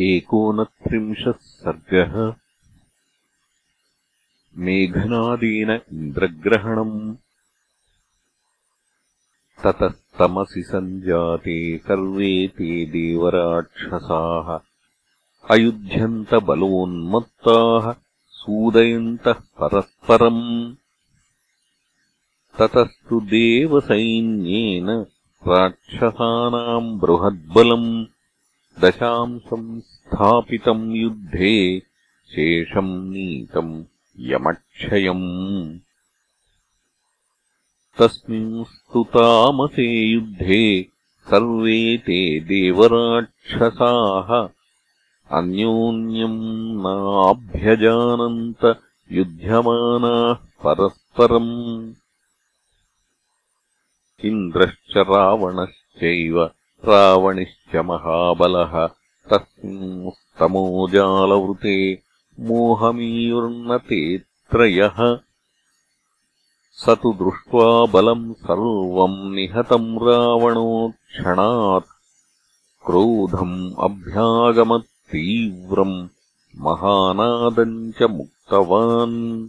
एकोनत्रिंशः सर्गः मेघनादेन इन्द्रग्रहणम् ततस्तमसि सञ्जाते सर्वे ते देवराक्षसाः। अयुध्यन्तबलोन्मत्ताः सूदयन्तः परस्परम्। ततस्तु देवसैन्येन राक्षसानाम् बृहद्बलम् दशांशम् स्थापितम् युद्धे शेषम् नीतम् यमक्षयम्। तस्मिंस्तु तामसे युद्धे सर्वे ते देवराक्षसाः। अन्योन्यम् नाभ्यजानन्त युध्यमानाः परस्परम्। इन्द्रश्च रावणश्चैव रावणिश्च महाबलः तस्मिंस्तमोजालवृते मोहमीयुर्नते त्रयः स तु दृष्ट्वा बलम् सर्वम् निहतम् रावणोक्षणात् क्रोधम् अभ्यागमत्तीव्रम् महानादम् च मुक्तवान्।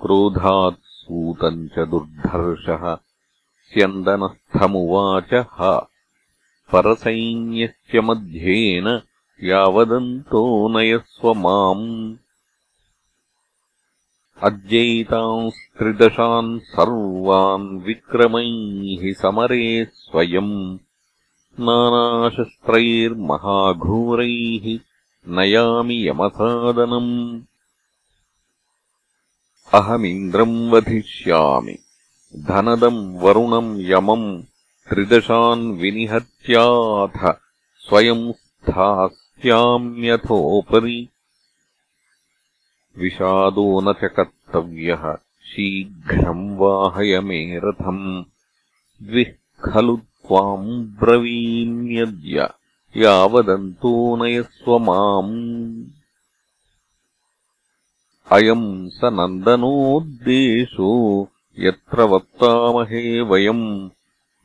क्रोधात् सूतम् च दुर्धर्षः स्यन्दनस्थमुवाचः परसैन्यस्य मध्येन यावदन्तो नयस्व माम् अद्यैतांस्त्रिदशान् सर्वान् विक्रमैः समरे स्वयम् नानाशस्त्रैर्महाघोरैः नयामि यमसादनम् अहमिन्द्रम् वधिष्यामि धनदम् वरुणम् यमम् त्रिदशान् विनिहत्याथ स्वयम् स्थास्याम्यथोपरि। विषादो न च कर्तव्यः शीघ्रम् वाहय मे रथम् द्विः खलु त्वाम् ब्रवीम्यद्य यावदन्तो नयस्व माम्। अयम् स नन्दनोद्देशो यत्र वक्तामहे वयम्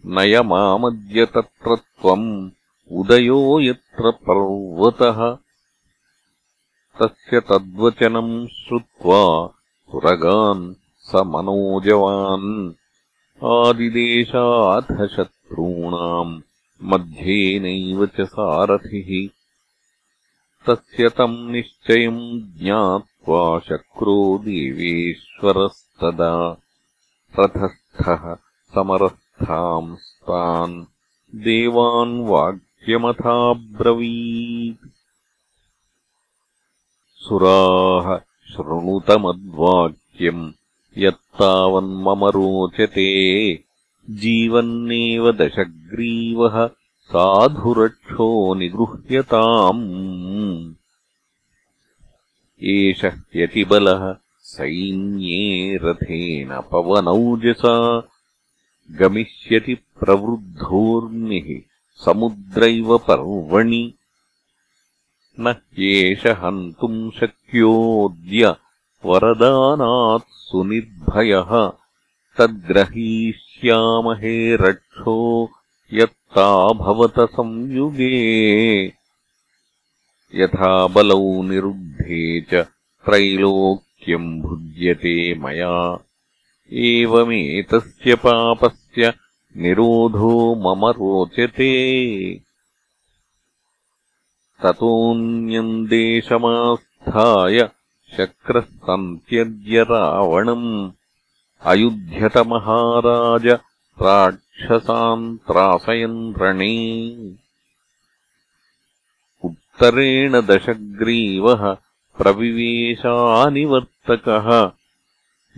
नय मामद्य तत्र त्वम् उदयो यत्र पर्वतः। तस्य तद्वचनम् श्रुत्वा सुरगान् स मनोजवान् आदिदेशाथ शत्रूणाम् मध्येनैव च सारथिः। तस्य तम् निश्चयम् ज्ञात्वा शक्रो देवेश्वरस्तदा रथस्थः समरस्थांस्तान् देवान् वाक्यमथाब्रवीत् सुराः शृणुतमद्वाक्यम् यत्तावन्मम रोचते। जीवन्नेव दशग्रीवः साधुरक्षो निगृह्यताम्। एष यतिबलः सैन्ये रथेन पवनौजसा गमिष्यति प्रवृद्धोर्मिः समुद्रैव पर्वणि। न ह्येष हन्तुम् शक्योऽद्य वरदानात् सुनिर्भयः तद्ग्रहीष्यामहे रक्षो यत्ता भवत संयुगे। यथा बलौ निरुद्धे च त्रैलोक् भुज्यते मया? एवमेतस्य पापस्य निरोधो मम रोचते। ततोऽन्यम् देशमास्थाय शक्रः सन्त्यज्य रावणम्। अयुध्यतमहाराज राक्षसान् त्रासयन् रणे। उत्तरेण दशग्रीवः प्रविवेशानिवर्तकः।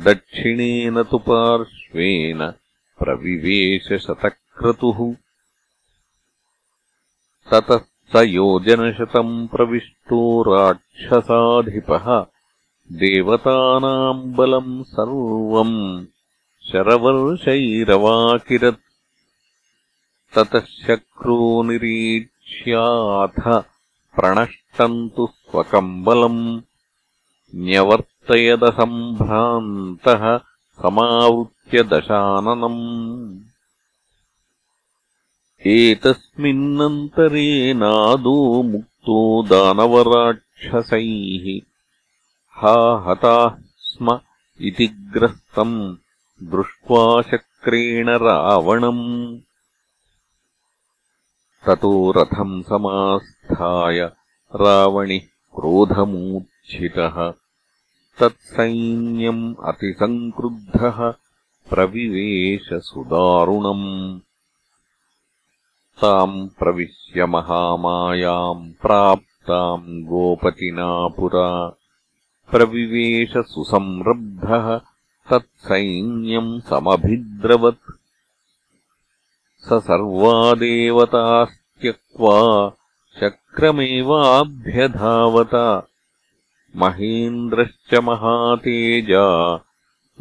दक्षिणेन तु पार्श्वेन प्रविवेशशतक्रतुः। ततः स योजनशतम् प्रविष्टो राक्षसाधिपः। देवतानाम् बलम् सर्वम् शरवर्षैरवाकिरत्। ततः शक्रो निरीक्ष्याथ प्रणष्टम् तु स्वकम्बलम् न्यवर्तयदसम्भ्रान्तः समावृत्य दशाननम्। एतस्मिन्नन्तरे नादो मुक्तो दानवराक्षसैः। हा हताः स्म इति ग्रस्तम् दृष्ट्वा शक्रेण रावणम्। ततो रथम् समास्थाय रावणिः क्रोधमूर्च्छितः तत्सैन्यम् अतिसङ्क्रुद्धः प्रविवेशसुदारुणम्। ताम् प्रविश्य महामायाम् प्राप्ताम् गोपतिना पुरा प्रविवेशसुसंरब्धः तत्सैन्यम् समभिद्रवत्। स सर्वा देवतास्त्यक्त्वा शक्रमेवाभ्यधावत महेन्द्रश्च महातेजा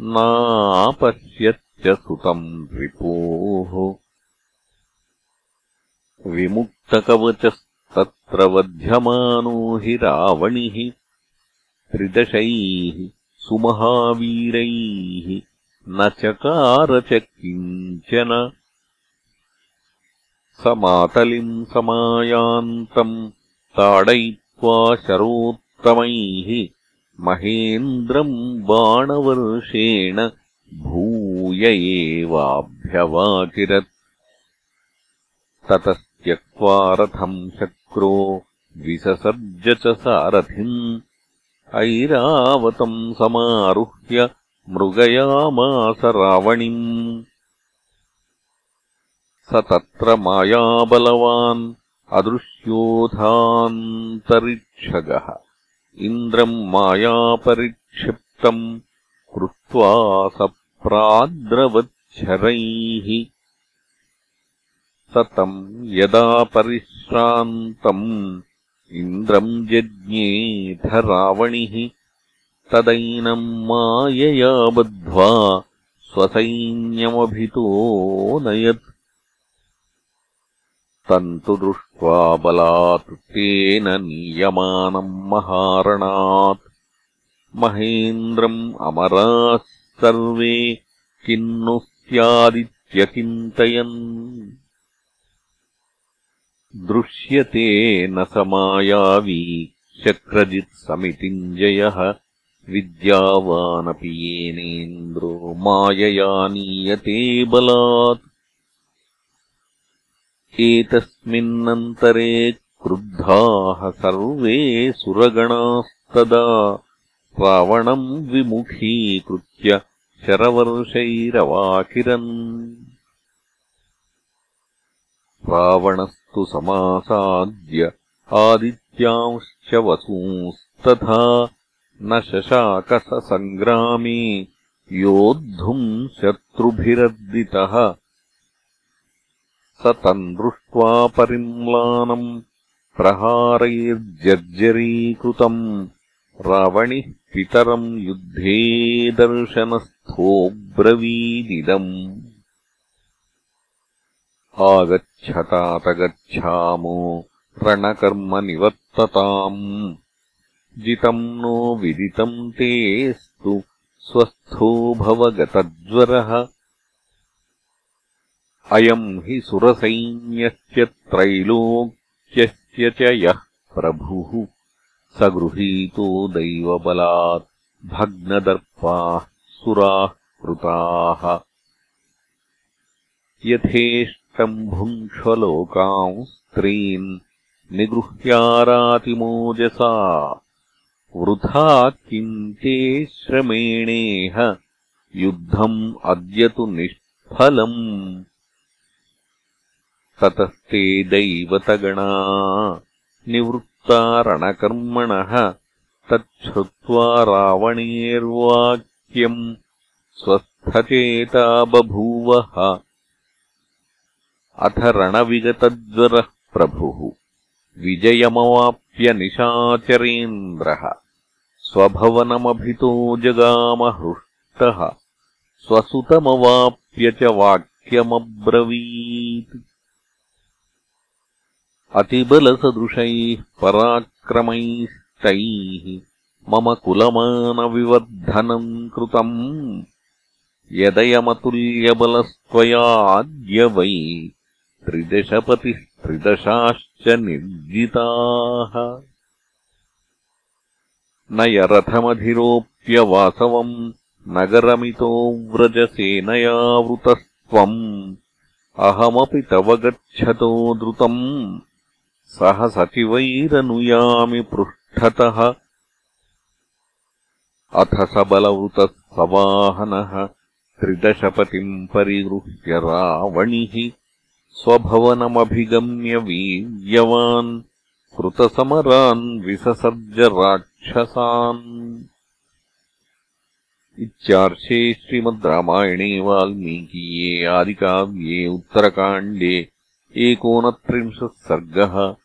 नापश्यच्च सुतम् रिपोः। विमुक्तकवचस्तत्र वध्यमानो हि रावणिः त्रिदशैः सुमहावीरैः न चकार च किञ्चन स मातलिम् समायान्तम् ताडयित्वा शरोत्तमैः महेन्द्रम् बाणवर्षेण भूय एवाभ्यवाकिरत्। ततस्त्यक्त्वा रथम् शक्रो विससर्ज च सारथिम्। ऐरावतम् समारुह्य मृगयामास रावणिम् स तत्र मायाबलवान् अदृश्योऽथान्तरिक्षगः इन्द्रम् मायापरिक्षिप्तम् कृत्वा स प्राद्रवच्छरैः स तम् यदा परिश्रान्तम् इन्द्रम् जज्ञेथ रावणिः तदैनम् मायया बद्ध्वा स्वसैन्यमभितो नयत् तम् तु दृष्ट्वा बलात् तेन नीयमानम् महारणात्। महेन्द्रम् अमराः सर्वे किन्नु स्यादित्यचिन्तयन् दृश्यते न समायावी शक्रजित्समितिञ्जयः विद्यावानपि येनेन्द्रो मायया नीयते बलात् एतस्मिन्नन्तरे क्रुद्धाः सर्वे सुरगणास्तदा रावणम् विमुखीकृत्य शरवर्षैरवाकिरन्। रावणस्तु समासाद्य आदित्यांश्च वसूंस्तथा न शशाकसङ्ग्रामे योद्धुम् शत्रुभिरर्दितः स तम् दृष्ट्वा परिम्लानम् प्रहारैर्जर्जरीकृतम् रावणिः पितरम् युद्धे दर्शनस्थोऽब्रवीदिदम् आगच्छतातगच्छामो रणकर्म निवर्तताम् जितम् नो विदितम् तेऽस्तु स्वस्थो भवगतज्वरः अयम् हि सुरसैन्यस्य त्रैलोक्यस्य च यः प्रभुः। स गृहीतो दैवबलात् भग्नदर्पाः सुराः कृताः। यथेष्टम् भुङ्क्ष्वलोकाम् स्त्रीन् निगृह्यारातिमोजसा। वृथा किन्ते श्रमेणेह युद्धम् अद्य तु निष्फलम् ततस्ते दैवतगणा। निवृत्ता रणकर्मणः तच्छ्रुत्वा रावणेर्वाक्यम्। स्वस्थचेता बभूवः। अथ रणविगतज्वरः प्रभुः। विजयमवाप्य निशाचरेन्द्रः। स्वभवनमभितो जगामहृष्टः। स्वसुतमवाप्य च वाक्यमब्रवीत् अतिबलसदृशैः पराक्रमैस्तैः मम कुलमानविवर्धनम् कृतम् यदयमतुल्यबलस्त्वयाद्य वै त्रिदशपतिस्त्रिदशाश्च निर्जिताः। न यरथमधिरोप्य वासवम् नगरमितो व्रजसेनयावृतस्त्वम्। अहमपि तव गच्छतो द्रुतम् सह सचिवैरनुयामि पृष्ठतः। अथ सबलवृतः सवाहनः त्रिदशपतिम् परिगृह्य रावणिः स्वभवनमभिगम्य वीर्यवान् कृतसमरान् विससर्ज राक्षसान्। इत्यार्षे श्रीमद् रामायणे वाल्मीकीये आदिकाव्ये उत्तरकाण्डे एकोनत्रिंशः सर्गः